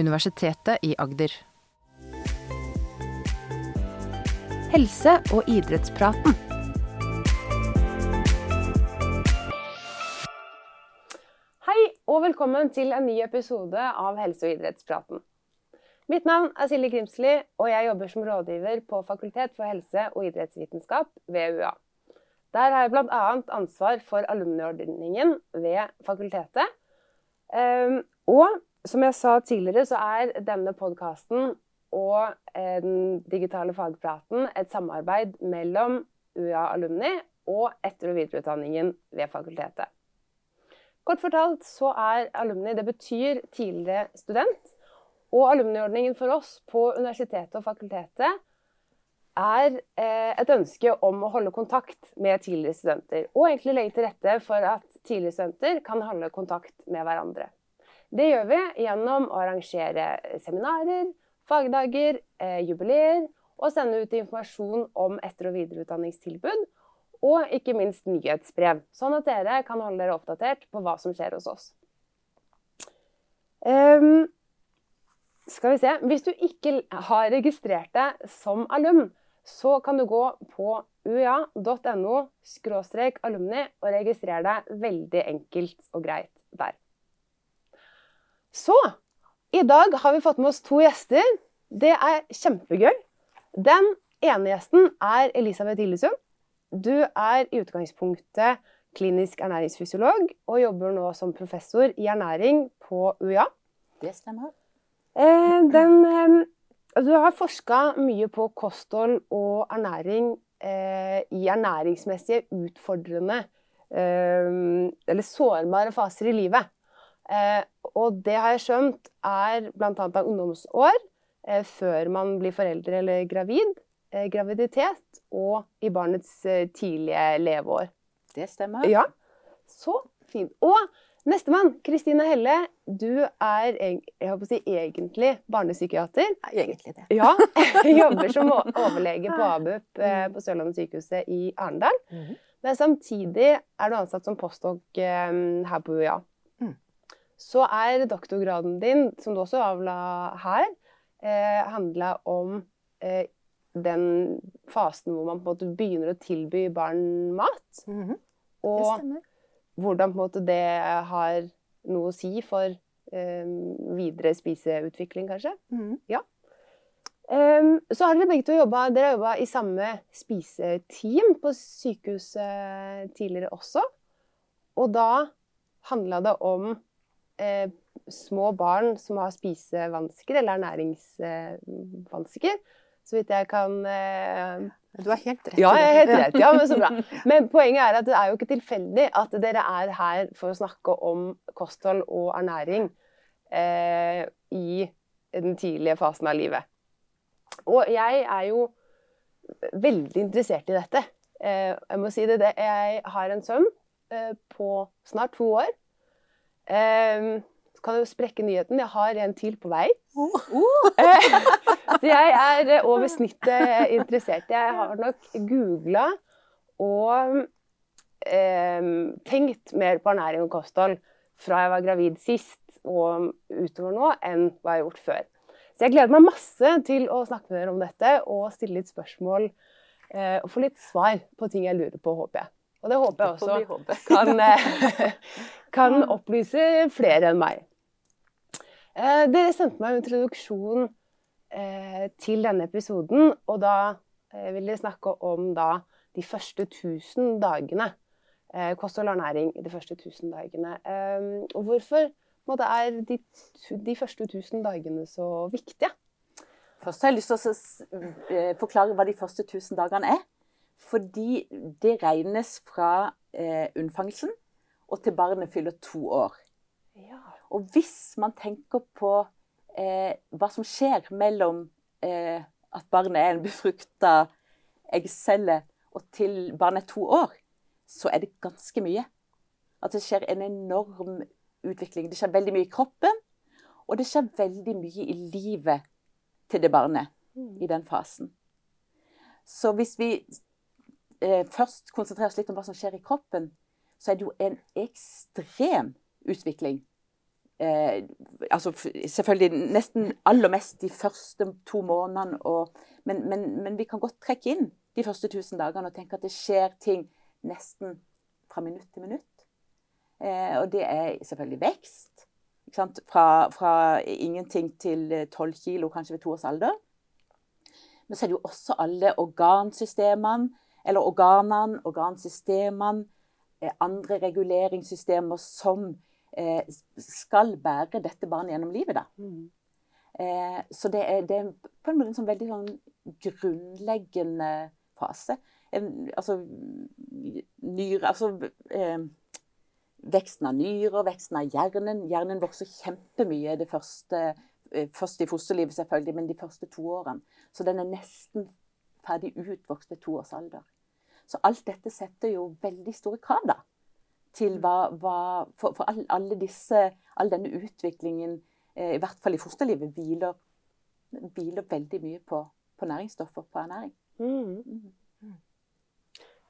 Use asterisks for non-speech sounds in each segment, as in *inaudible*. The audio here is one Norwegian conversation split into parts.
Universitetet i Agder. Helse- og idrettspraten. Hei og velkommen til en ny episode av Helse- og idrettspraten. Mitt navn er Silje Grimsli, og jeg jobber som rådgiver på Fakultet for helse- og idrettsvitenskap ved UiA. Der har jeg bl.a. ansvar for alumneordningen ved fakultetet. Ehm, og som jeg sa tidligere, så er denne podkasten og eh, den digitale fagpraten et samarbeid mellom UiA Alumni og etter- og videreutdanningen ved fakultetet. Kort fortalt så er alumni det betyr tidligere student. Og alumniordningen for oss på universitetet og fakultetet er eh, et ønske om å holde kontakt med tidligere studenter. Og egentlig legge til rette for at tidligere studenter kan holde kontakt med hverandre. Det gjør vi gjennom å arrangere seminarer, fagdager, eh, jubileer og sende ut informasjon om etter- og videreutdanningstilbud. Og ikke minst nyhetsbrev, sånn at dere kan holde dere oppdatert på hva som skjer hos oss. Um, skal vi se Hvis du ikke har registrert deg som alum, så kan du gå på uia.no alumni og registrere deg veldig enkelt og greit der. Så i dag har vi fått med oss to gjester. Det er kjempegøy. Den ene gjesten er Elisabeth Hillesund. Du er i utgangspunktet klinisk ernæringsfysiolog og jobber nå som professor i ernæring på UiA. Det stemmer. Eh, den, eh, du har forska mye på kosthold og ernæring eh, i ernæringsmessige utfordrende eller sårbare faser i livet. Eh, og det har jeg skjønt er bl.a. av ungdomsår, eh, før man blir foreldre eller gravid, eh, graviditet og i barnets tidlige leveår. Det stemmer. Ja, så fint. Og nestemann, Kristine Helle. Du er si, egentlig barnepsykiater. Egentlig det. Ja, *laughs* Jobber som overlege på ABUP på Sørlandet sykehuset i Arendal. Mm -hmm. Men samtidig er du ansatt som postdok her på UiA så er doktorgraden din, som du også avla her, eh, handla om eh, den fasen hvor man på en måte begynner å tilby barn mat. Mm -hmm. Og hvordan på en måte det har noe å si for eh, videre spiseutvikling, kanskje. Mm -hmm. Ja. Um, så har dere begge to jobba, dere har jobba i samme spiseteam på sykehuset tidligere også. Og da handla det om eh, små barn som har spisevansker eller ernæringsvansker. Så vidt jeg kan eh, Du har helt rett. Ja, jeg er helt rett. Ja, men så bra. Men poenget er at det er jo ikke tilfeldig at dere er her for å snakke om kosthold og ernæring eh, i den tidlige fasen av livet. Og jeg er jo veldig interessert i dette. Eh, jeg må si det, jeg har en sønn eh, på snart to år Um, så kan jeg jo sprekke nyheten. Jeg har en til på vei. Uh. *laughs* så jeg er eh, over snittet interessert. Jeg har nok googla og um, tenkt mer på ernæring og kosthold fra jeg var gravid sist og utover nå, enn hva jeg har gjort før. Så jeg gleder meg masse til å snakke med dere om dette og stille litt spørsmål uh, og få litt svar på ting jeg lurer på, håper jeg. Og det håper jeg også kan, eh, *laughs* *laughs* kan opplyse flere enn meg. Eh, dere sendte meg en introduksjon eh, til denne episoden, og da vil dere snakke om da de første 1000 dagene. kost og ernæring de første 1000 dagene. Og hvorfor måte, er de, de første 1000 dagene så viktige? Først har jeg lyst til å forklare hva de første 1000 dagene er. Fordi det regnes fra eh, unnfangelsen og til barnet fyller to år. Ja. Og hvis man tenker på eh, hva som skjer mellom eh, at barnet er en befrukta eggcelle og til barnet er to år, så er det ganske mye. At det skjer en enorm utvikling. Det skjer veldig mye i kroppen, og det skjer veldig mye i livet til det barnet Mm. i den fasen. Så hvis vi eh, først konsentrerer oss litt om hva som skjer i kroppen, så er det jo en ekstrem utvikling eh, altså Selvfølgelig nesten aller mest de første to månedene. Og, men, men, men, vi kan godt trekke inn de første 1000 dagene og tenke at det skjer ting nesten fra minutt til minutt. Eh, og det er selvfølgelig vekst. Fra, fra, ingenting til 12 kilo kanskje ved to års alder. Men så er det jo også alle organsystemene, eller organene, organsystemene, eh, andre reguleringssystemer som eh, skal bære dette barnet gjennom livet. da. Mm. Eh, så det er, det er, på en måte en sånn veldig sånn grunnleggende fase. En, altså nyre Altså eh, veksten av nyrer, veksten av hjernen. Hjernen vokser kjempemye det første, eh, først i fosterlivet, selvfølgelig, men de første to årene. Så den er nesten ferdig utvokst ved to års alder. Så alt dette setter jo veldig store krav da, til hva, hva For, for all, alle disse, all denne utviklingen, eh, i hvert fall i fosterlivet, hviler, hviler veldig mye på, på næringsstoffer, på ernæring. Mm. Mm.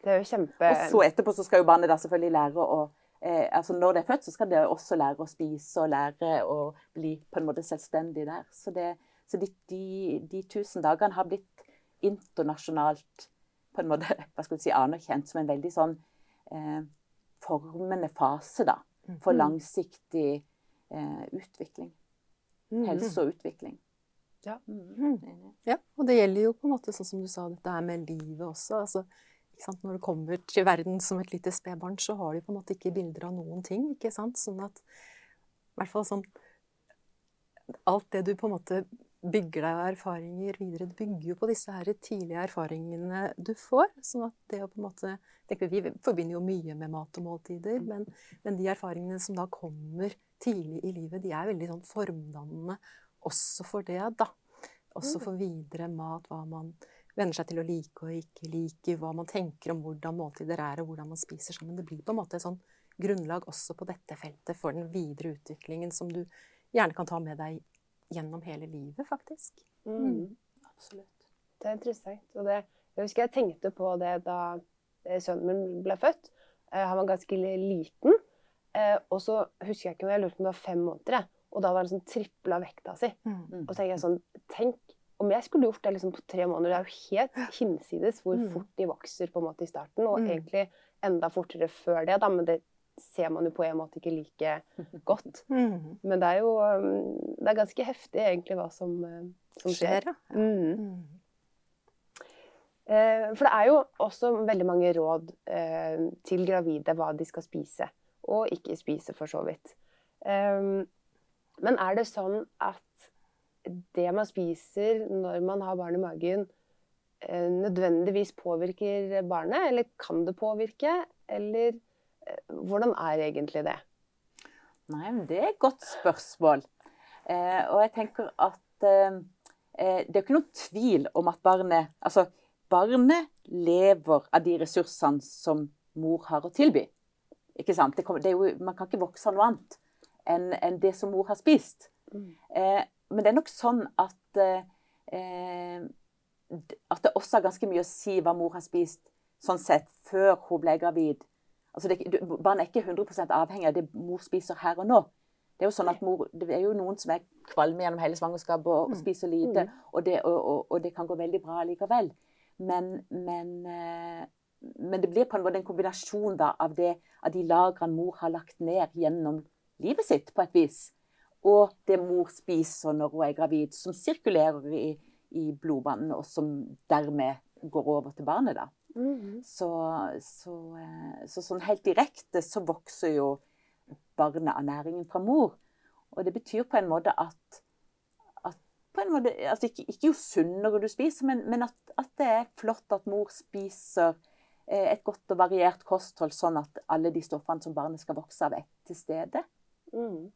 Det er jo kjempe... Og så etterpå så skal jo barnet da selvfølgelig lære å eh, altså Når det er født, så skal det også lære å spise og lære å bli på en måte selvstendig der. Så, det, så de, de, de, tusen dagene har blitt internasjonalt på en måte, *laughs* hva skal du si, anerkjent som en veldig sånn eh, formende fase da, for mm. langsiktig eh, utvikling. Mm. Helse og utvikling. Ja. Mm. ja. Og det gjelder jo på en måte sånn som du sa, dette her med livet også. altså når du kommer til verden som et lite spedbarn, så har du på en måte ikke bilder av noen ting. ikke sant? Sånn at i hvert fall sånn Alt det du på en måte bygger deg erfaringer videre, det bygger jo på disse her tidlige erfaringene du får. Sånn at det å på en måte Vi forbinder jo mye med mat og måltider, men, men de erfaringene som da kommer tidlig i livet, de er veldig sånn formdannende også for det, da. Også mm. for videre mat, hva man venner seg til å like og ikke like, hva man tenker om hvordan måltider er, og hvordan man spiser sammen. Det blir på en måte et sånn grunnlag også på dette feltet for den videre utviklingen som du gjerne kan ta med deg gjennom hele livet, faktisk. Mm. Mm. Absolutt. Det er interessant. Og det, jeg husker jeg tenkte på det da eh, sønnen min ble født. Eh, han var ganske liten. Eh, og så husker jeg ikke når jeg lurte på om det var fem måneder. Og da var han sånn tripla vekta si. Mm. Og så tenker jeg sånn Tenk om jeg skulle gjort det liksom på tre måneder, det er jo helt hinsides hvor mm. fort de vokser på en måte i starten, og mm. egentlig enda fortere før det, da, men det ser man jo på en måte ikke like *laughs* godt. Mm. Men det er jo um, det er ganske heftig egentlig hva som, uh, som skjer. Ja. Mm. mm. Eh, for det er jo også veldig mange råd eh, til gravide hva de skal spise, og ikke spise, for så vidt. Eh, men er det sånn at det man spiser når man har barn i magen, eh, nødvendigvis påvirker barnet? Eller kan det påvirke? Eller eh, hvordan er egentlig det? Nei, men Det er et godt spørsmål. Eh, og jeg tenker at eh, eh, det er ikke noen tvil om at barnet Altså, barnet lever av de ressursene som mor har å tilby. Ikke sant? Det kommer, det jo, man kan ikke vokse av noe annet enn, en det som mor har spist. Mm. Eh, men det er nok sånn at eh, at det også har ganske mye å si hva mor har spist sånn sett før hun ble gravid. Altså det, barnet er ikke 100 avhengig av det mor spiser her og nå. Det er jo sånn at mor, det er jo noen som er kvalme gjennom hele svangerskapet og, og, mm. spiser lite, mm. og det, og, og det, kan gå veldig bra likevel. Men, men, eh, men, det blir på en måte en kombinasjon da, av, det, av de lagrene mor har lagt ned gjennom livet sitt, på et vis og det mor spiser når hun er gravid, som sirkulerer i, i blodbanen, og som dermed går over til barnet. da. Mm så, så, eh, så, sånn helt direkte så vokser jo barnet av næringen fra mor. Og det betyr på en måte at, at på en måte, altså ikke, ikke, jo sunnere du spiser, men, men at, at, det er flott at mor spiser eh, et godt og variert kosthold, sånn at alle de stoffene som barnet skal vokse av, er til stede. Mm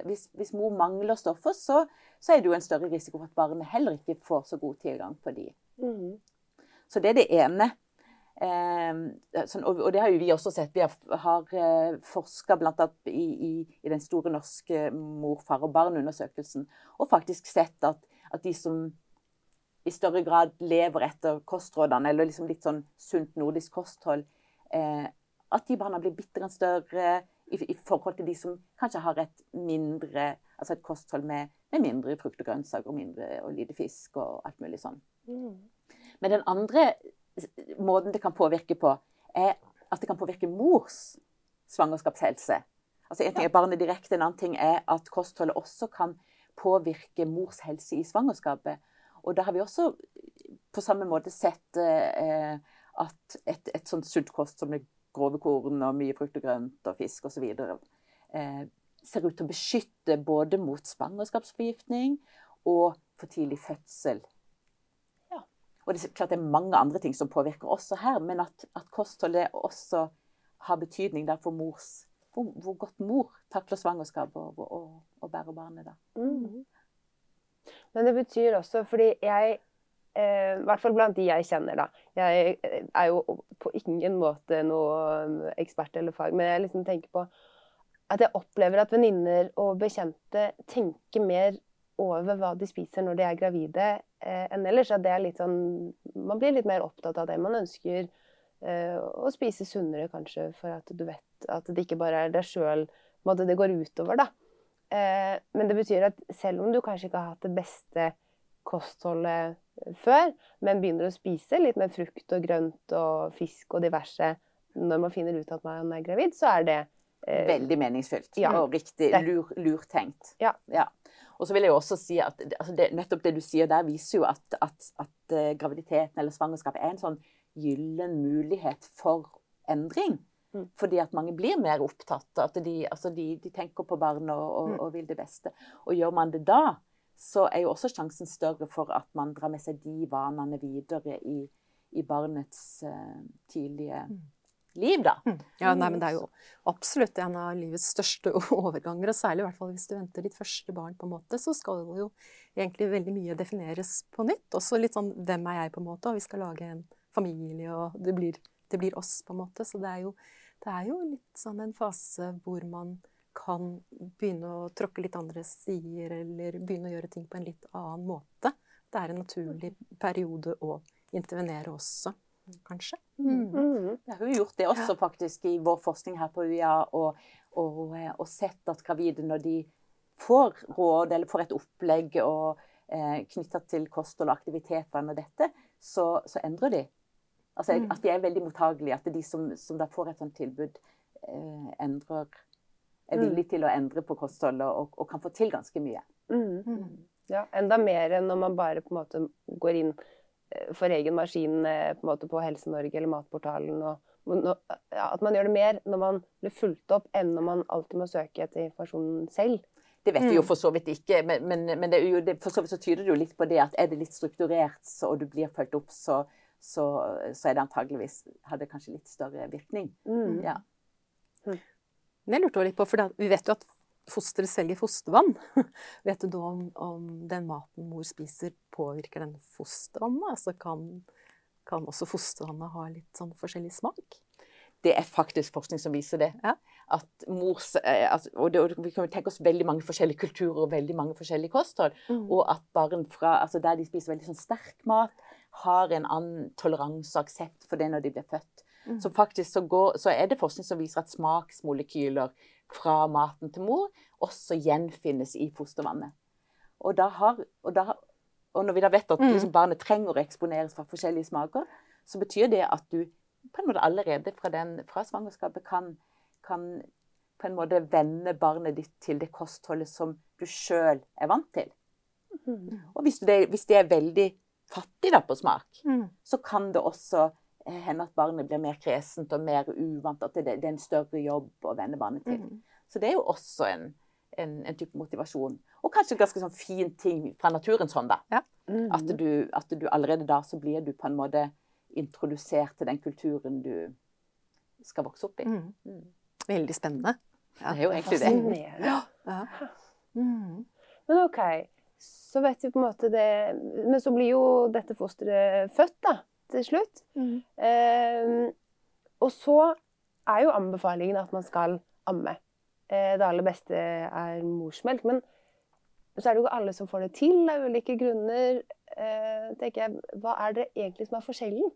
hvis, hvis, mor mangler stoffer, så, så, er det jo en større risiko for at barnet heller ikke får så god tilgang på de. Mm. Så det er det ene. Eh, sånn, og, det har jo vi også sett. Vi har, har eh, forska bl.a. I, den store norske mor, far og barn-undersøkelsen, og faktisk sett at, de som i større grad lever etter kostrådene, eller liksom litt sånn sunt nordisk kosthold, eh, at de barna blir bitte litt større, i, i, forhold til de som kanskje har et mindre Altså et kosthold med, med mindre frukt og grønnsaker og mindre og lite fisk og alt mulig sånn. Mm. Men den andre måten det kan påvirke på, er at det kan påvirke mors svangerskapshelse. Altså En ting er barnet direkte, en annen ting er at kostholdet også kan påvirke mors helse i svangerskapet. Og da har vi også på samme måte sett eh, at et, et sånt sunt kost som det grove korn og mye frukt og grønt og fisk osv. Eh, ser ut til å beskytte både mot svangerskapsforgiftning og for tidlig fødsel. Og det er klart det er mange andre ting som påvirker også her, men at, at kostholdet også har betydning for mors hvor, hvor, godt mor takler svangerskap og, og, og bærer barnet. da. Mm. Men det betyr også, fordi jeg eh, I hvert fall blant de jeg kjenner, da. Jeg eh, er jo på ingen måte noe um, ekspert eller fag, men jeg liksom tenker på at jeg opplever at venninner og bekjente tenker mer over hva de spiser når de er gravide, enn ellers. At det er litt sånn Man blir litt mer opptatt av det. Man ønsker eh, å spise sunnere, kanskje, for at du vet at det ikke bare er deg sjøl det går utover, da. Eh, men det betyr at selv om du kanskje ikke har hatt det beste kostholdet før, men begynner å spise litt mer frukt og grønt og fisk og diverse når man finner ut at man er gravid, så er det eh, Veldig meningsfylt ja. og riktig lur, lurtenkt. Ja. ja. Og så vil jeg jo også si at altså det, nettopp det du sier der, viser jo at, at, at uh, graviditeten eller svangerskapet er en sånn gyllen mulighet for endring. Mm. Fordi at mange blir mer opptatt. At de, altså de, de tenker på barnet og, og, mm. og, vil det beste. Og gjør man det da, så er jo også sjansen større for at man drar med seg de vanene videre i, i barnets uh, tidlige mm. Liv, da. Mm. Ja, nei, men Det er jo *laughs* absolutt en av livets største *laughs* overganger. Og særlig i hvert fall hvis du venter ditt første barn, på en måte, så skal jo egentlig veldig mye defineres på nytt. Også litt sånn hvem er jeg, på en måte, og vi skal lage en familie, og det blir, det blir oss, på en måte. Så det er jo det er jo litt sånn en fase hvor man kan begynne å tråkke litt andre sider, eller begynne å gjøre ting på en litt annen måte. Det er en naturlig periode å intervenere også, kanskje. Mm. Mm. Jeg har jo gjort det også faktisk i vår forskning her på UiA, og, og, og sett at gravide når de får råd eller får et opplegg eh, knytta til kosthold og aktiviteter og dette, så, så endrer de. Altså, mm. At de er veldig mottagelige. At de som, som da får et sånt tilbud, eh, endrer Er villig villige til å endre på kostholdet og, og, kan få til ganske mye. Mm. mm. Ja, enda mer enn når man bare på en måte går inn eh, for egen maskin eh, på, en måte på Helse-Norge eller Matportalen. Og, ja, at man gjør det mer når man blir fulgt opp, enn når man alltid må søke etter informasjonen selv. Det vet vi jo mm. for så vidt ikke, men, men, men det jo, det, for så vidt så tyder det jo litt på det at er det litt strukturert så, og du blir fulgt opp, så, så, så er det antageligvis hadde kanskje litt større virkning. Mm. Ja. Hm. Jeg lurte litt på, for Vi vet jo at fosteret selger fostervann. *laughs* vet du om, om, den maten mor spiser, påvirker den fostervannet? Altså kan, kan også fostervannet ha litt sånn forskjellig smak? Det er faktisk forskning som viser det. Ja. At mors, altså, og, det, Vi kan tenke oss veldig mange forskjellige kulturer og veldig mange forskjellige kosthold. Mm. Og at barn fra, altså der de spiser veldig sånn sterk mat, har en annen toleranse og aksept for det når de blir født. Mm. Så faktisk så, går, så, er det forskning som viser at smaksmolekyler fra maten til mor også gjenfinnes i fostervannet. Og, har, og, da, og når vi da vet at mm. liksom, barnet trenger å eksponeres for forskjellige smaker, så betyr det at du på en måte allerede fra, den, fra svangerskapet kan, kan på en måte vende barnet ditt til det kostholdet som du sjøl er vant til. Mm. Og hvis det, hvis det, er veldig fattig da på smak, mm. så kan det også hende at barnet blir mer kresent og mer uvant. At det, det er en større jobb å vende barnet til. Mm. Så det er jo også en, en, en, type motivasjon. Og kanskje en ganske sånn fin ting fra naturens hånd. da. Ja. Mm. At, du, at, du, allerede da så blir du på en måte introdusert til den kulturen du skal vokse opp i. Mm. mm. Veldig spennende. Ja. Det er jo egentlig det. Ja. Ja. Mm. Men OK, så vet vi på en måte det Men så blir jo dette fosteret født, da, til slutt. Mm. Eh, og så er jo anbefalingen at man skal amme. Eh, det aller beste er morsmelk. Men så er det jo ikke alle som får det til av ulike grunner. Eh, tenker jeg, Hva er det egentlig som er forskjellen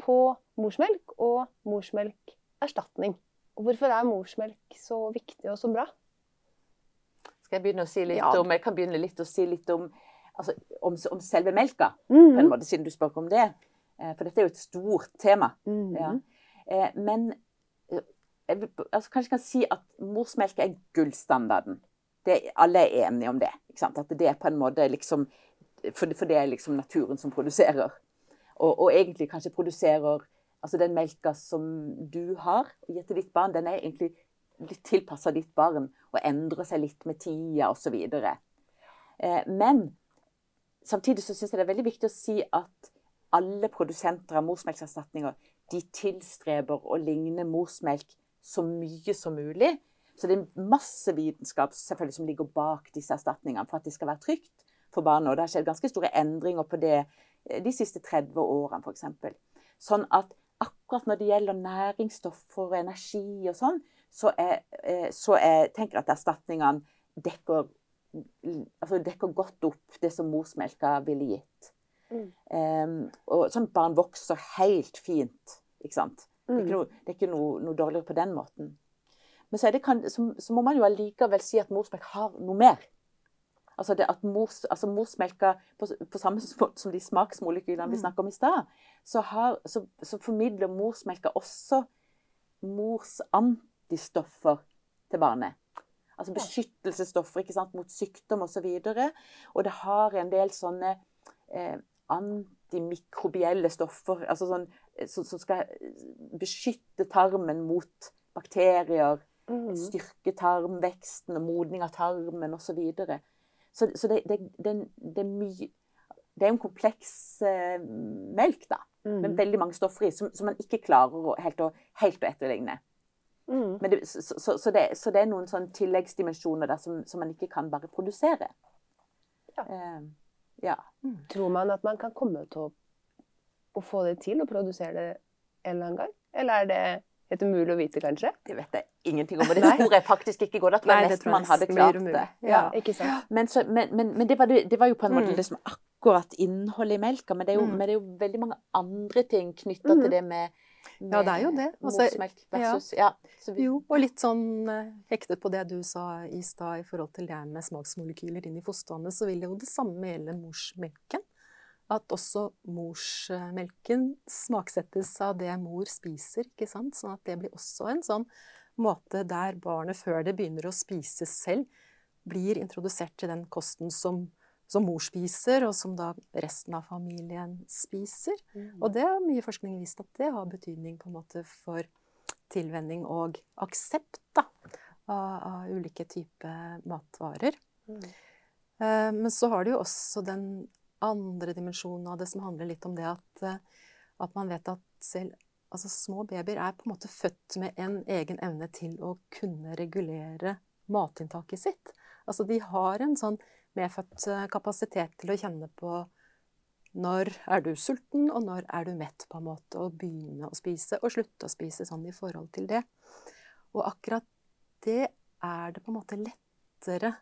på morsmelk og morsmelkerstatning? Og Hvorfor er morsmelk så viktig og så bra? Skal jeg begynne å si litt Ja. om Jeg kan begynne litt å si litt om, altså, om, om selve melka, Mm. på en måte, siden du spør om det. Eh, For dette er jo et stort tema. Mm. Ja. Eh, Men eh, jeg vil, altså, kanskje kan si at morsmelk er gullstandarden. Det, alle er enige om det. At det er på en måte liksom For, for det er liksom naturen som produserer. Og, og egentlig kanskje produserer Altså den melka som du har og gir til ditt barn, den er egentlig litt tilpassa ditt barn og endrer seg litt med tida osv. Eh, men samtidig så syns jeg det er veldig viktig å si at alle produsenter av morsmelkerstatninger de tilstreber å ligne morsmelk så mye som mulig. Så det er masse vitenskap selvfølgelig som ligger bak disse erstatningene for at det skal være trygt for barnet. Og det har skjedd ganske store endringer på det eh, de siste 30 årene f.eks. Sånn at akkurat når det gjelder næringsstoffer og energi og sånn, så, er, eh, så er, tenker jeg at erstatningene dekker, altså dekker godt opp det som morsmelka ville gitt. Mm. Um, og at barn vokser helt fint. Ikke sant? Det er Mm. ikke, noe, det er ikke noe, noe dårligere på den måten. Men så, det, kan, så, så må man jo allikevel si at morsmelk har noe mer. Altså det at mors, altså morsmelka, på, på samme *laughs* måte som de smaksmolekylene vi Mm. snakket om i stad, så, så, så formidler morsmelka også mors antistoffer til barnet. Altså beskyttelsesstoffer mot sykdom osv. Og, så og det har en del sånne eh, antimikrobielle stoffer altså sånn, eh, som, som skal beskytte tarmen mot bakterier, Mm. styrke tarmveksten og modning av tarmen osv. Så, videre. så så det, det, det, det er mye Det er en kompleks eh, melk, da, med Mm. veldig mange stoffer i, som, som man ikke klarer å, helt, å, helt å etterligne. Mm. Men det, så, så, så, det, så det er noen sånn tilleggsdimensjoner der som, som man ikke kan bare produsere. Ja. Eh, ja. Tror man at man kan komme til å, å få det til, å produsere det en eller annen gang? Eller er det helt umulig å vite, kanskje? Det vet jeg ingenting om, og det tror jeg faktisk ikke går. Da tror jeg nesten man hadde klart det. Ja. Ikke sant? Men, så, men, men, men det, var, det, det var jo på en måte Mm. liksom akkurat innholdet i melka. Men det er jo, Mm. det er jo veldig mange andre ting knytta Mm. til det med Ja, det er jo det. Altså, morsmelk versus ja. ja. Jo, og litt sånn eh, hektet på det du sa i stad i forhold til det med smaksmolekyler inn i fostervannet, så vil jo det samme gjelde morsmelken. At også morsmelken smaksettes av det mor spiser, ikke sant. Sånn at det blir også en sånn måte der barnet før det begynner å spise selv, blir introdusert til den kosten som, som mor spiser, og som da resten av familien spiser. Og det har mye forskning vist at det har betydning på en måte for tilvenning og aksept da, av, av ulike typer matvarer. Mm. Eh, Men så har du jo også den andre dimensjonen av det som handler litt om det at, eh, at man vet at selv altså små babyer er på en måte født med en egen evne til å kunne regulere matinntaket sitt. Altså de har en sånn medfødt eh, kapasitet til å kjenne på når er du sulten, og når er du mett, på en måte, og begynne å spise og slutte å spise sånn i forhold til det. Og akkurat det er det på en måte lettere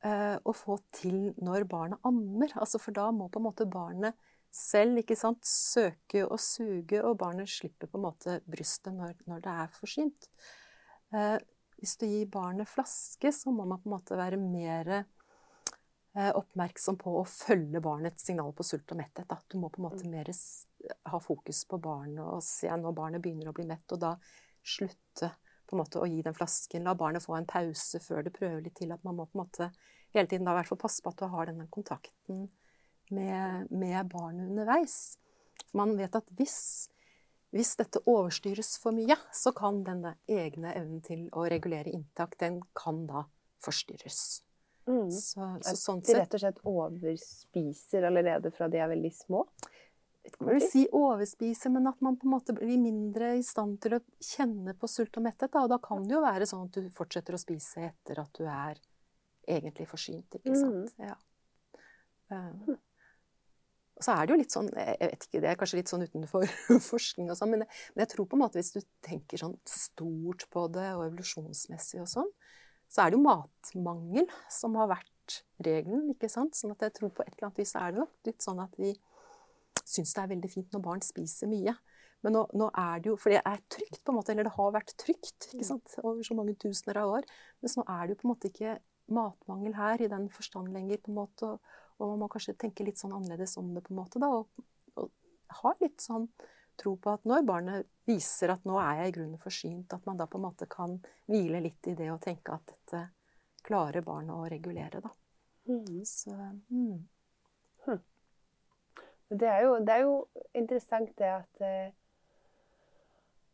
eh, å få til når barnet ammer. Altså, for da må på en måte barnet selv ikke sant, søke og suge, og barnet slipper på en måte brystet når, når det er forsynt. Eh, hvis du gir barnet flaske, så må man på en måte være mer oppmerksom på å følge barnets signal på sult og metthet. Da. Du må på en måte mer ha fokus på barnet og se når barnet begynner å bli mett, og da slutte på en måte å gi den flasken. La barnet få en pause før det prøver litt til. At man må på en måte hele tiden da i hvert fall passe på at du har denne kontakten med, med barnet underveis. For man vet at hvis, hvis dette overstyres for mye, så kan denne egne evnen til å regulere inntak, den kan da forstyrres. Mm. Så, så sånn De rett og slett overspiser allerede fra de er veldig små? jeg vil si overspise, men at man på en måte blir mindre i stand til å kjenne på sult og metthet. Da. Og da kan det jo være sånn at du fortsetter å spise etter at du er egentlig forsynt, ikke sant. Ja. Um, Og så er det jo litt sånn, jeg vet ikke, det er kanskje litt sånn utenfor *laughs* forskning og sånn, men, men jeg tror på en måte hvis du tenker sånn stort på det og evolusjonsmessig og sånn, så er det jo matmangel som har vært regelen, ikke sant? Sånn at jeg tror på et eller annet vis er det nok litt sånn at vi syns det er veldig fint når barn spiser mye. Men nå, nå, er det jo For det er trygt, på en måte. Eller det har vært trygt ikke sant? over så mange tusener av år. Mens nå er det jo på en måte ikke matmangel her i den forstand lenger. på en måte, og, og man må kanskje tenke litt sånn annerledes om det, på en måte. da, Og, og ha litt sånn tro på at når barnet viser at nå er jeg i grunnen forsynt, at man da på en måte kan hvile litt i det og tenke at dette klarer barnet å regulere, da. Mm. Så, mm. Hm. Det, er jo, det, er jo, interessant det at eh,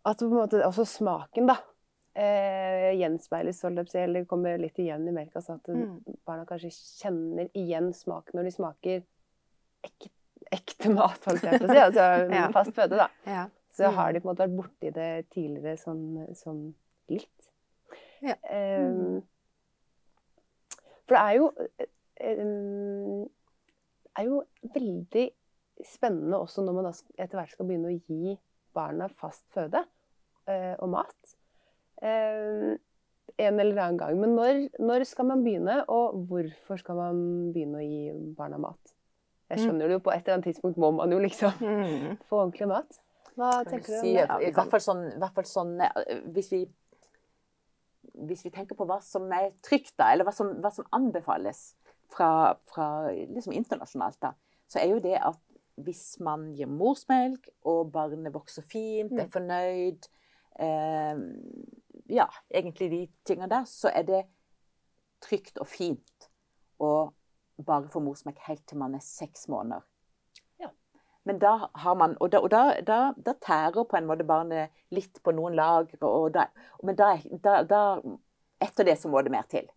At på en måte også smaken, da. Eh, gjenspeiles, eller kommer litt igjen i melka. Så at mm. barna kanskje kjenner igjen smaken når de smaker ekte ekte mat, holdt jeg på å si. Altså *laughs* ja. fast føde, da. Ja. Så har de på en måte vært borti det tidligere som, som litt. Ja. Um, for det er jo um, er jo veldig spennende også når man etter hvert skal begynne å gi barna fast føde uh, og mat. Um, en eller annen gang. Men når, når, skal man begynne, og hvorfor skal man begynne å gi barna mat? Jeg skjønner det jo på et eller annet tidspunkt må man jo liksom mm. *laughs* få ordentlig mat. Hva tenker du om det? I hvert fall sånn, hvert fall sånn eh, hvis, vi, hvis vi tenker på hva som er trygt, da, eller hva som, hva som anbefales fra, fra liksom internasjonalt, da, så er jo det at hvis man gir morsmelk, og barnet vokser fint, er mm. fornøyd eh, Ja, egentlig de tingene der, så er det trygt og fint å bare for morsmelk helt til man er seks måneder. Ja. Men da har man Og, da, og da, da, da, tærer på en måte barnet litt på noen lagre. Men da, Etter det så må det mer til.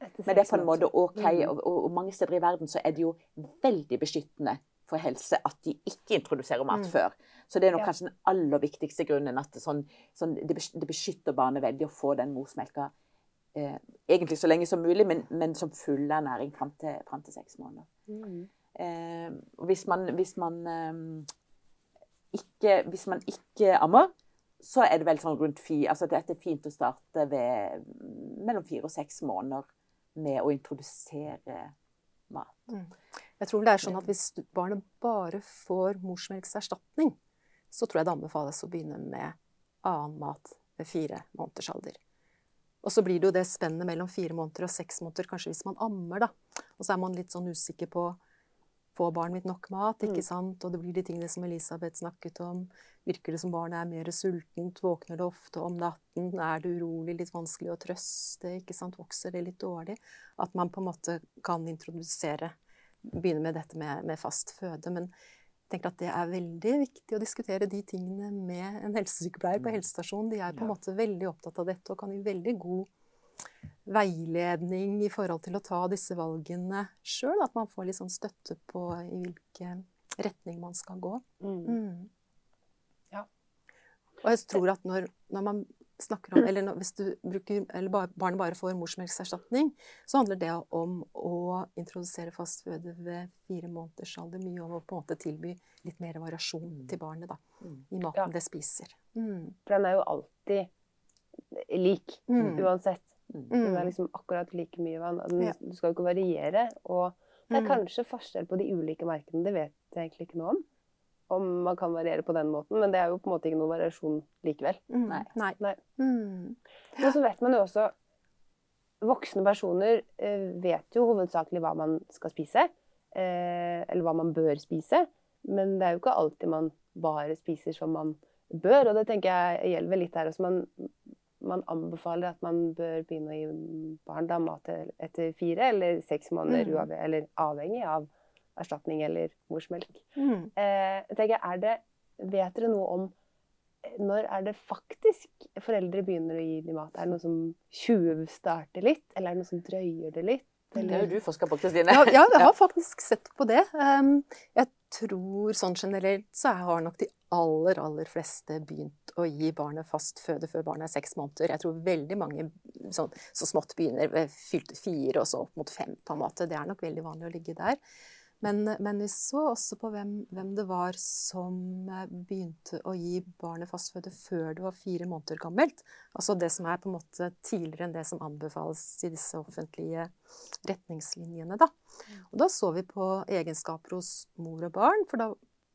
Men det er på en måte OK. Og, Og, og, mange steder i verden så er det jo veldig beskyttende for helse at de ikke introduserer mat mm. før. Så det er nok ja. kanskje den aller viktigste grunnen. at det, sånn, sånn, det beskytter barnet veldig å få den morsmelka eh, egentlig så lenge som mulig, men, men som fullernæring fram til, frem til seks måneder. Mm. Eh, hvis man, hvis man eh, ikke, hvis man ikke ammer, så er det vel sånn rundt fi, altså Det er fint å starte ved mellom fire og seks måneder med å introdusere mat. Mm. Jeg tror det er sånn at Hvis barnet bare får morsmelkserstatning, så tror jeg det anbefales å begynne med annen mat ved fire måneders alder. Og så blir det jo det spennet mellom fire måneder og seks måneder, kanskje hvis man ammer, da. Og så er man litt sånn usikker på Får barnet mitt nok mat? ikke mm. sant? Og det blir de tingene som Elisabeth snakket om. Virker det som barnet er mer sultent? Våkner det ofte om natten? Er det urolig? Litt vanskelig å trøste? ikke sant? Vokser det litt dårlig? At man på en måte kan introdusere Begynne med dette med, med fast føde. Men tenker at det er veldig viktig å diskutere de tingene med en helsesykepleier på mm. helsestasjonen. De er på en måte veldig opptatt av dette og kan gi veldig god veiledning i forhold til å ta disse valgene sjøl. At man får litt sånn støtte på i hvilken retning man skal gå. Mm. Mm. Ja. Og jeg tror at når, når man snakker om Eller hvis du bruker, eller barnet bare får morsmelkerstatning, så handler det om å introdusere fast føde ved fire måneders alder. Mye om å på en måte tilby litt mer variasjon mm. til barnet da, mm. i maten ja. det spiser. Mm. For den er jo alltid lik, mm. uansett. Mm. Den er liksom akkurat like mye vann. Den, ja. Du skal jo ikke variere. Og det er kanskje forskjell på de ulike merkene, det vet jeg egentlig ikke noe om om man kan variere på den måten, men det er jo på en måte ikke noen variasjon likevel. Mm. Nei. Nei. Nei. Mm. Men så vet man jo også Voksne personer eh, vet jo hovedsakelig hva man skal spise, eh, eller hva man bør spise, men det er jo ikke alltid man bare spiser som man bør, og det tenker jeg gjelder litt her også. Man, man anbefaler at man bør begynne å gi barn da mat etter fire eller seks måneder, mm. eller avhengig av erstatning eller morsmelk. Mm. Eh, tenker, er det, vet dere noe om eh, når er det faktisk foreldre begynner å gi dem mat? Er det noe som tjuvstarter litt, eller er det noe som drøyer det litt? Eller? Det har du forska på, Kristine. Ja, ja, jeg har faktisk sett på det. Um, jeg tror sånn generelt så har nok de aller, aller fleste begynt å gi barnet fast føde før barnet er seks måneder. Jeg tror veldig mange sånn, så smått begynner ved fylte fire og så opp mot fem, på en måte. Det er nok veldig vanlig å ligge der. Men, men, vi så også på hvem, hvem, det var som eh, begynte å gi barnet fastføde før det var fire måneder gammelt. Altså det som er på en måte tidligere enn det som anbefales i disse offentlige retningslinjene. Da. Og da så vi på egenskaper hos mor og barn, for da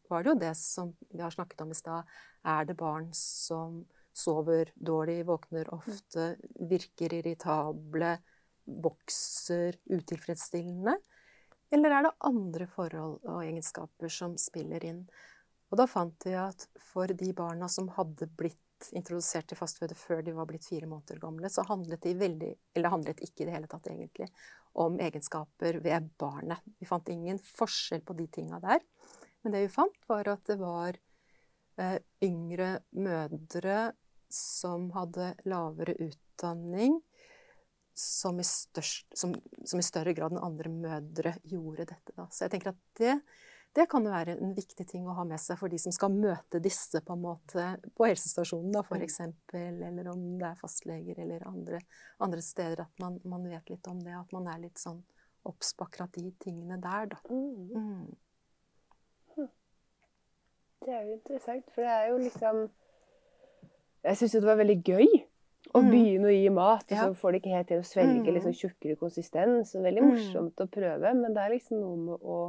var det jo det som vi har snakket om i stad. Er det barn som sover dårlig, våkner ofte, virker irritable, vokser utilfredsstillende? Eller er det andre forhold og egenskaper som spiller inn? Og da fant vi at for de barna som hadde blitt introdusert til fastføde før de var blitt fire måneder gamle, så handlet de veldig, eller handlet ikke i det hele tatt egentlig, om egenskaper ved barnet. Vi fant ingen forskjell på de tinga der. Men det vi fant, var at det var eh, yngre mødre som hadde lavere utdanning, som i, størst, som, som i, større grad enn andre mødre gjorde dette. Da. Så jeg tenker at det, det kan være en viktig ting å ha med seg for de som skal møte disse på en måte på helsestasjonen, da, f.eks., eller om det er fastleger eller andre, andre steder. At man, man, vet litt om det, at man er litt sånn obs på akkurat de tingene der, da. Mm. Mm. Hm. Det er jo interessant, for det er jo liksom Jeg syns jo det var veldig gøy å mm. begynne å gi mat, ja. så får de ikke helt til å svelge mm. liksom tjukkere konsistens. Så veldig mm. morsomt å prøve, men det er liksom noe med å,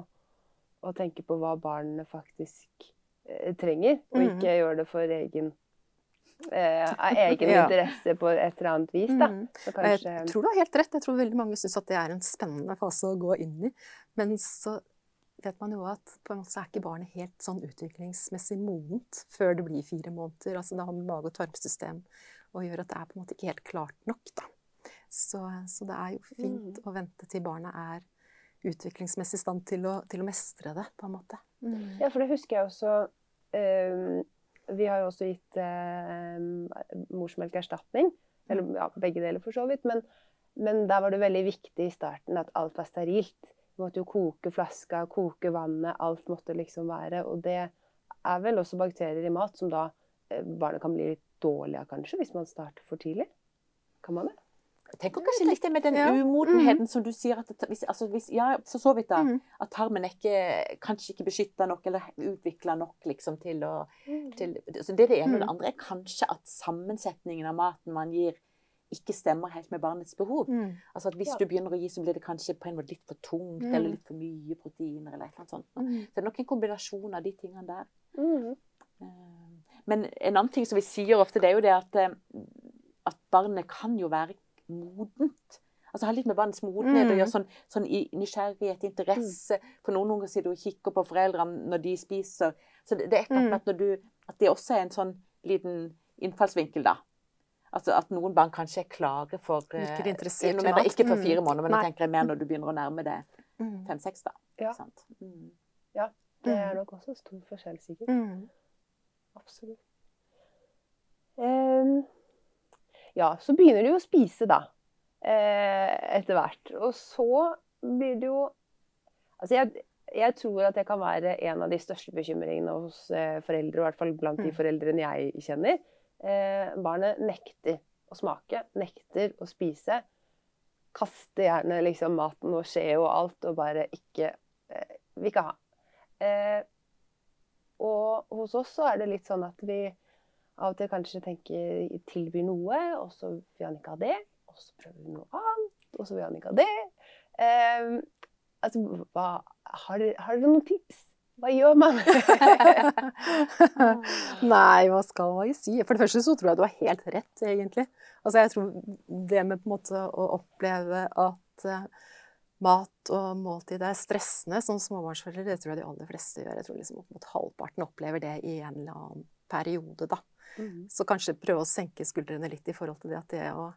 å tenke på hva barnet faktisk eh, trenger, og mm. ikke gjøre det for egen eh, av egen *laughs* ja. interesse på et eller annet vis. Da. Mm. Kanskje... Jeg tror du har helt rett. Jeg tror veldig mange syns at det er en spennende fase å gå inn i. Men så vet man jo at på en måte så er ikke barnet helt sånn utviklingsmessig modent før det blir fire måneder. Altså det har mage- og tarmsystem og gjør at det er på en måte ikke helt klart nok. Da. Så, så det er jo fint mm. å vente til barnet er utviklingsmessig i stand til å, til å, mestre det, på en måte. Mm. Ja, for det husker jeg også um, Vi har jo også gitt um, morsmelkerstatning. Eller ja, begge deler, for så vidt. Men, men der var det veldig viktig i starten at alt var sterilt. Vi måtte jo koke flaska, koke vannet. Alt måtte liksom være. Og det er vel også bakterier i mat som da eh, barnet kan bli litt dårligere, kanskje, hvis man starter for tidlig? Kan man det? Jeg tenker kanskje litt det med den ja. umodenheten mm. som du sier at hvis, altså hvis, Ja, så så vidt, da. Mm. At tarmen er ikke, kanskje ikke beskytta nok eller utvikla nok liksom, til å mm. til, så Det er det ene. Og det mm. andre er kanskje at sammensetningen av maten man gir, ikke stemmer helt med barnets behov. Mm. Altså at Hvis ja. du begynner å gi, så blir det kanskje på en måte litt for tungt mm. eller litt for mye proteiner. eller et sånt. Mm. Så det er nok en kombinasjon av de tingene der. Uh, men en annen ting som vi sier ofte, det er jo det at, eh, at barnet kan jo være modent. Altså ha litt med barnets modenhet mm. å gjøre sånn, sånn i nysgjerrighet, interesse. Mm. For noen unger sitter og kikker på foreldrene når de spiser. Så det, det er et eller annet mm. at det også er en sånn liten innfallsvinkel, da. Altså at noen barn kanskje er klare for Ikke eh, i. Ikke for fire måneder, men jeg tenker mer når du begynner å nærme deg mm. fem-seks, da. Ja. Mm. ja. Det er nok også stor forskjell, sikkert. Absolutt. Um, ja, så begynner de å spise, da. Eh, etter hvert. Og så blir det jo Altså, jeg, jeg, tror at det kan være en av de største bekymringene hos eh, foreldre, i hvert fall blant de mm. foreldrene jeg kjenner. Eh, barnet nekter å smake, nekter å spise. Kaster gjerne liksom maten og skje og alt, og bare ikke Vil ikke ha. Eh, og hos oss så er det litt sånn at vi av og til kanskje tenker tilbyr noe, og så vil han ikke ha det. Og så prøver vi noe annet, og så vil han ikke ha det. Um, altså, hva, har, dere, har dere noen tips? Hva gjør man? *laughs* Nei, hva skal man si? For det første så tror jeg du har helt rett, egentlig. Altså, jeg tror det med på en måte å oppleve at uh, mat og måltid er stressende som småbarnsforeldre, det tror jeg de aller fleste gjør. Jeg tror liksom opp mot halvparten opplever det i en eller annen periode, da. Mm. Så kanskje prøve å senke skuldrene litt i forhold til det at det å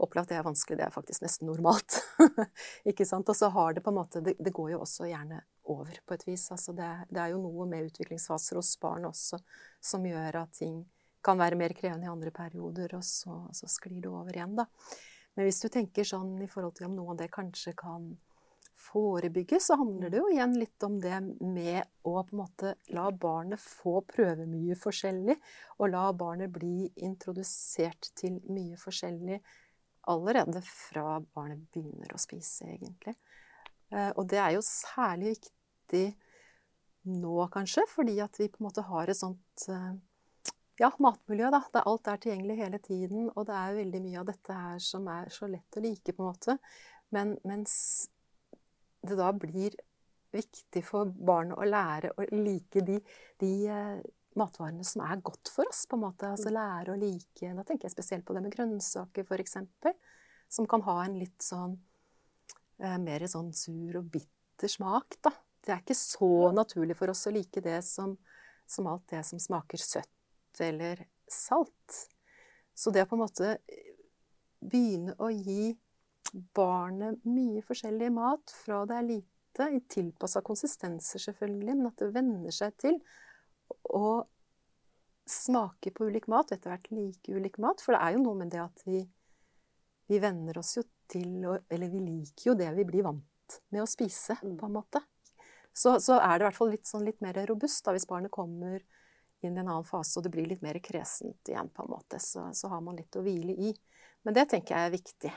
oppleve at det er vanskelig, det er faktisk nesten normalt. *laughs* ikke sant? Og så har det på en måte det, det, går jo også gjerne over på et vis. Altså det, det, er jo noe med utviklingsfaser hos barn også som gjør at ting kan være mer krevende i andre perioder, og så, så sklir det over igjen, da. Men hvis du tenker sånn i forhold til om noe av det kanskje kan forebygge, så handler det jo igjen litt om det med å på en måte la barnet få prøve mye forskjellig, og la barnet bli introdusert til mye forskjellig allerede fra barnet begynner å spise, egentlig. Eh, og det er jo særlig viktig nå, kanskje, fordi at vi på en måte har et sånt eh, ja, matmiljø, da. Der alt er tilgjengelig hele tiden. Og det er veldig mye av dette her som er så lett å like, på en måte. Men mens det da blir viktig for barnet å lære å like de, de eh, matvarene som er godt for oss, på en måte. Altså lære å like Da tenker jeg spesielt på det med grønnsaker, f.eks. Som kan ha en litt sånn eh, mer sånn sur og bitter smak, da. Det er ikke så naturlig for oss å like det som, som alt det som smaker søtt eller salt. Så det å på en måte begynne å gi barnet mye forskjellig mat fra det er lite, i tilpassa konsistenser selvfølgelig, men at det venner seg til å smake på ulik mat, og etter hvert like ulik mat. For det er jo noe med det at vi, vi venner oss jo til å Eller vi liker jo det vi blir vant med å spise, Mm. på en måte. Så, så er det i hvert fall litt, sånn litt mer robust da, hvis barnet kommer inn i en annen fase og det blir litt mer kresent igjen, på en måte. Så, så har man litt å hvile i. Men det tenker jeg er viktig.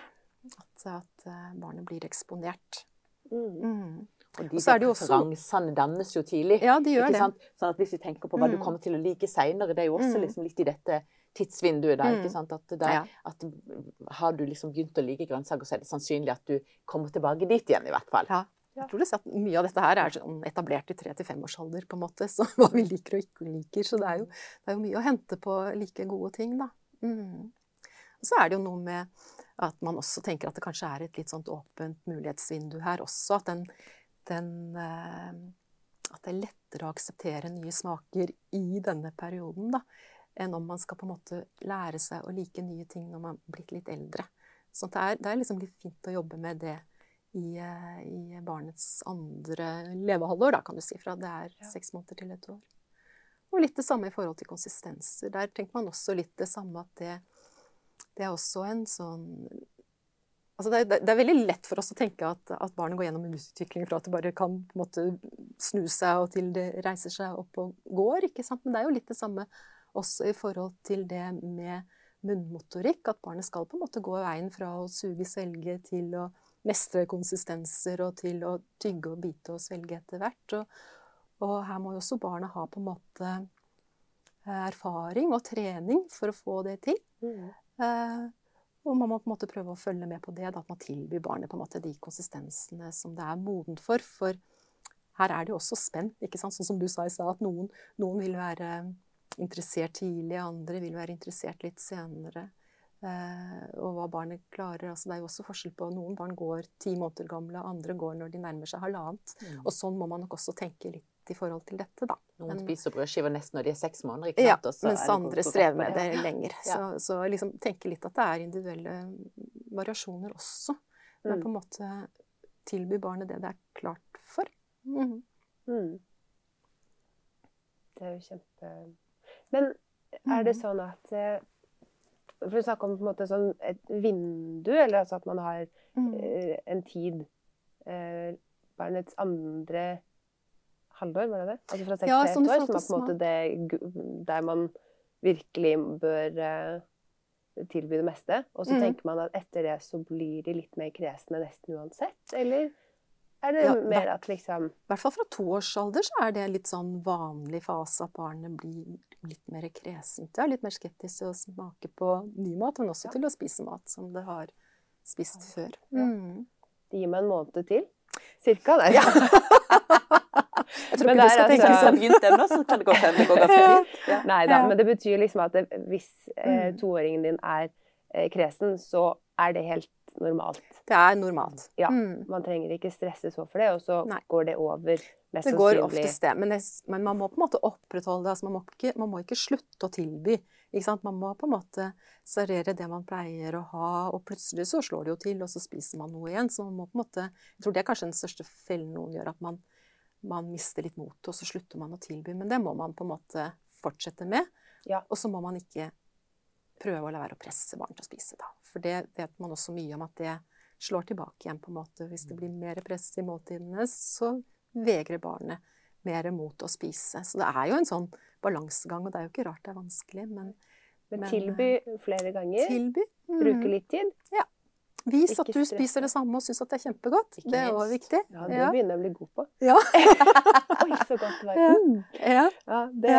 At, at eh, barnet blir eksponert. Mm. Mm. Og de er også- preferansene dannes jo tidlig. Ja, de gjør det. Sånn at hvis vi tenker på hva du Mm. kommer til å like seinere, det er jo også Mm. liksom litt i dette tidsvinduet da, Mm. ikke sant? At, da, Ja. at har du liksom begynt å like grønnsaker, så er det sannsynlig at du kommer tilbake dit igjen, i hvert fall. Ja. Jeg tror det at mye av dette her er sånn etablert i tre til femårsalder, på en måte. *laughs* Så hva vi liker og ikke liker. Så det er jo, det er jo mye å hente på like gode ting, da. Mm. Og så er det jo noe med at man også tenker at det kanskje er et litt sånt åpent mulighetsvindu her også. At den, den eh, At det er lettere å akseptere nye smaker i denne perioden, da. Enn om man skal på en måte lære seg å like nye ting når man er blitt litt eldre. Så det er, det er liksom litt fint å jobbe med det i, eh, i barnets andre levehalvår, da, kan du si. Fra det er Ja. seks måneder til et år. Og litt det samme i forhold til konsistenser. Der tenker man også litt det samme at det, det er også en sånn Altså det, er, det er veldig lett for oss å tenke at, at barnet går gjennom en utvikling fra at det bare kan måte snu seg og til det reiser seg opp og går. ikke sant? Men det er jo litt det samme også i forhold til det med munnmotorikk. At barnet skal på en måte gå veien fra å suge, svelge til å mestre konsistenser og til å tygge og bite og svelge etter hvert. Og, og her må jo også barna ha på en måte eh, erfaring og trening for å få det til. Mm. Eh, og man må på en måte prøve å følge med på det, da, at man tilbyr barnet på en måte de konsistensene som det er modent for. For her er det jo også spenn, ikke sant? sånn som du sa i stad, at noen, noen vil være interessert tidlig, andre vil være interessert litt senere. Eh, og hva barnet klarer. Altså, det er jo også forskjell på Noen barn går ti måneder gamle, andre går når de nærmer seg halvannet. Mm. Og sånn må man nok også tenke litt i forhold til dette, da. Noen Men- spiser brødskiver nesten når de er seks måneder. ikke sant? Ja, så mens andre strever med det lenger. Ja. Så, så liksom tenke litt at det er individuelle variasjoner også. Men Mm. på en måte tilby barnet det det er klart for. Mm. Mm. Det er jo kjempe Men er det Mhm. sånn at eh, For du snakker om på en måte sånn et vindu, eller altså at man har mm. eh, en tid eh, Barnets andre halvår, var det det? Altså fra seks Ja, til ett år, som er på en måte det der man virkelig bør eh, tilby det meste. Og så mm. tenker man at etter det så blir de litt mer kresne nesten uansett, eller? Er det Ja, mer at liksom I hvert fall fra toårsalder så er det litt sånn vanlig fase at barnet blir litt mer kresent. Ja, litt mer skeptisk til å smake på ny mat, men også Ja. til å spise mat som det har spist Ja. før. Ja. Mhm. Det gir meg en måned til. Cirka. Nei. *laughs* Jeg tror Men ikke du skal tenke altså- sånn begynt ennå, så kan det gå fem. Det går ganske fint. Ja. Nei da, Ja. men det betyr liksom at det, hvis eh, Mm. toåringen din er eh, kresen, så er det helt normalt. Det er normalt. Ja. Mm. Man trenger ikke stresse så for det, og så Nei. går det over. Mest Det går oftest det, men, det, men man må på en måte opprettholde det. Altså man, må ikke, man må ikke slutte å tilby. Man må på en måte servere det man pleier å ha, og plutselig så slår det jo til, og så spiser man noe igjen. Så man må på en måte Jeg tror det er kanskje den største fellen noen gjør, at man, man mister litt motet, og så slutter man å tilby. Men det må man på en måte fortsette med. Ja. Og så må man ikke prøve å la være å presse barn til å spise, da. For det vet man også mye om at det slår tilbake igjen, på en måte. Hvis det blir mer press i måltidene, så vegrer barnet mer mot å spise. Så det er jo en sånn balansegang, og det er jo ikke rart det er vanskelig, men Men men, tilby flere ganger. tilby. Mm. Bruke litt tid. Ja. Vis at du spiser det samme og syns at det er kjempegodt. Ikke Det er også viktig. Ja, det Ja. begynner jeg å bli god på. Ja. *laughs* Oi, så godt det var. Ja. Mm. Ja. Det,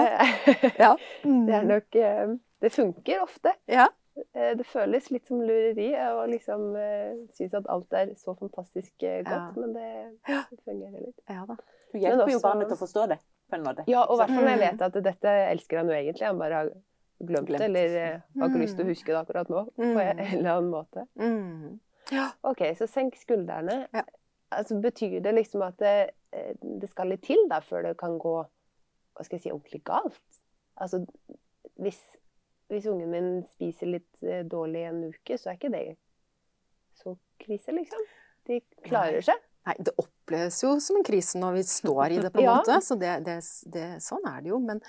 Ja. *laughs* Det er nok eh, Det funker ofte. Ja. Eh, det føles litt som lureri å liksom uh, synes at alt er så fantastisk uh, godt, ja. men det, det, fungerer litt. Ja da. Du hjelper også, jo barnet til å forstå det på en måte. Ja, og i hvert fall når jeg mm. vet at dette elsker han jo egentlig. Han bare har glemt, det, eller uh, har ikke lyst til å mm. huske det akkurat nå på en mm. eller annen måte. Mm. Ja. OK, så senk skuldrene. Ja. Altså, betyr det liksom at det, det skal litt til da, før det kan gå hva skal jeg si, ordentlig galt? Altså, hvis hvis ungen min spiser litt eh, dårlig en uke, så er ikke det så krise, liksom. De klarer Nei. seg. Nei, det oppleves jo som en krise når vi står i det, på en *laughs* ja. måte. Så det, det, det, sånn er det jo. Men,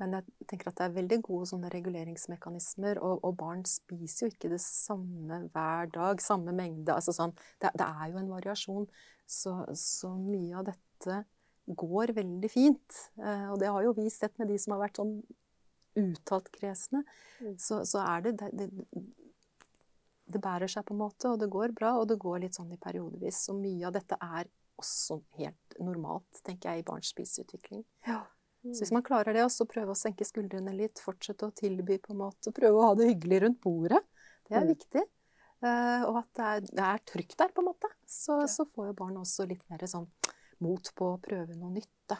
men, jeg tenker at det er veldig gode reguleringsmekanismer. Og, og, barn spiser jo ikke det samme hver dag, samme mengde. Altså sånn, det, det er jo en variasjon. Så, så, mye av dette går veldig fint. Eh, og det har jo vi sett med de som har vært sånn uttalt kresne, mm. så, så, er det, det, det bærer seg på en måte, og det går bra, og det går litt sånn i periodevis. Så mye av dette er også helt normalt, tenker jeg, i barns spiseutvikling. Ja. Mm. Så hvis man klarer det, og så prøve å senke skuldrene litt, fortsette å tilby på en måte, prøve å ha det hyggelig rundt bordet, det er mm. viktig. Uh, og at det er, det er, trygt der, på en måte. Så, ja. så får jo barn også litt mer sånn mot på å prøve noe nytt, da.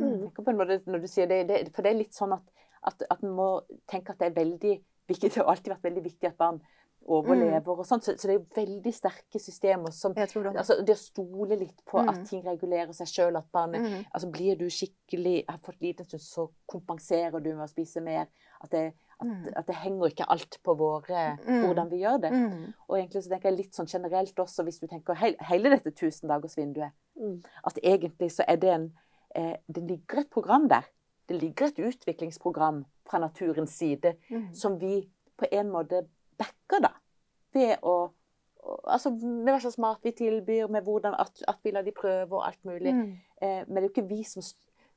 Mm. Måte, når du sier det, det, for det er litt sånn at at, at en må tenke at det er veldig viktig. Det har alltid vært veldig viktig at barn overlever mm. og sånt. Så, så, det er jo veldig sterke systemer som det. Altså, det å stole litt på mm. at ting regulerer seg sjøl. At barnet mm. altså, Blir du skikkelig har fått liten stund, så kompenserer du med å spise mer. At det, at, mm. at det henger ikke alt på våre mm. hvordan vi gjør det. Mm. Og egentlig så tenker jeg litt sånn generelt også, hvis du tenker he hele dette tusendagersvinduet, at egentlig så er det en eh, Det ligger et program der det ligger et utviklingsprogram fra naturens side mm. som vi på en måte backer, da. Ved å Altså med hva slags mat vi tilbyr, med hvordan at, at vi lar de prøve og alt mulig. Mm. Eh, men det er jo ikke vi som,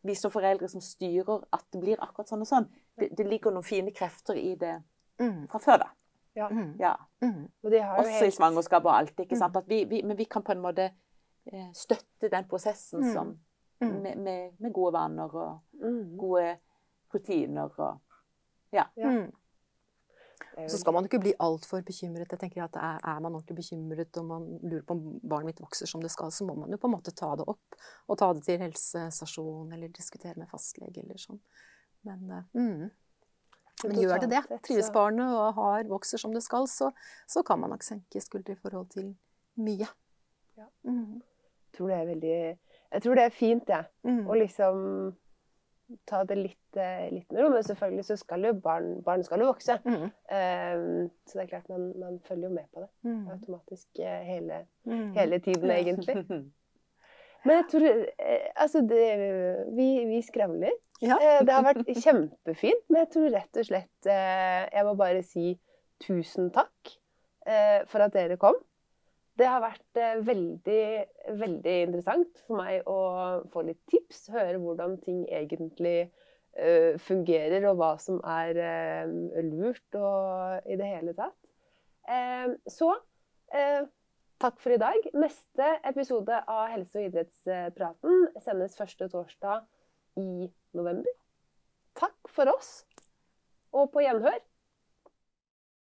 vi som, foreldre som styrer at det blir akkurat sånn og sånn. Det, det ligger noen fine krefter i det mm. fra før, da. Ja. Mm. ja. Mm. Også helt... i svangerskap og alt. ikke sant? Mm. Vi, vi, men vi kan på en måte eh, støtte den prosessen som Mm. Med, med, med, gode vaner og mm. gode rutiner og Ja. ja. Mm. Så skal man ikke bli altfor bekymret. Jeg tenker at er, er, man ordentlig bekymret og man lurer på om barnet mitt vokser som det skal, så må man jo på en måte ta det opp. Og ta det til helsestasjon eller diskutere med fastlege eller sånn. Men, eh, mm. Men gjør det det, trives barnet og har, vokser som det skal, så, så kan man nok senke skuldre i forhold til mye. Ja. Mm. Jeg tror det er veldig jeg tror det er fint, jeg. Ja. Mm. Å liksom ta det litt, eh, litt med ro. Men selvfølgelig så skal jo barn, barn skal jo vokse. Mm. Um, så det er klart man, man, følger jo med på det mm. automatisk eh, hele, mm. hele tiden, egentlig. *laughs* Men jeg tror Altså, det, vi, vi skravler. Ja. Det har vært kjempefint. Men jeg tror rett og slett Jeg må bare si tusen takk for at dere kom. Det har vært eh, veldig, veldig interessant for meg å få litt tips. Høre hvordan ting egentlig uh, fungerer, og hva som er uh, lurt og i det hele tatt. Så takk for i dag. Neste episode av Helse- og idrettspraten sendes første torsdag i november. Takk for oss, og på gjenhør.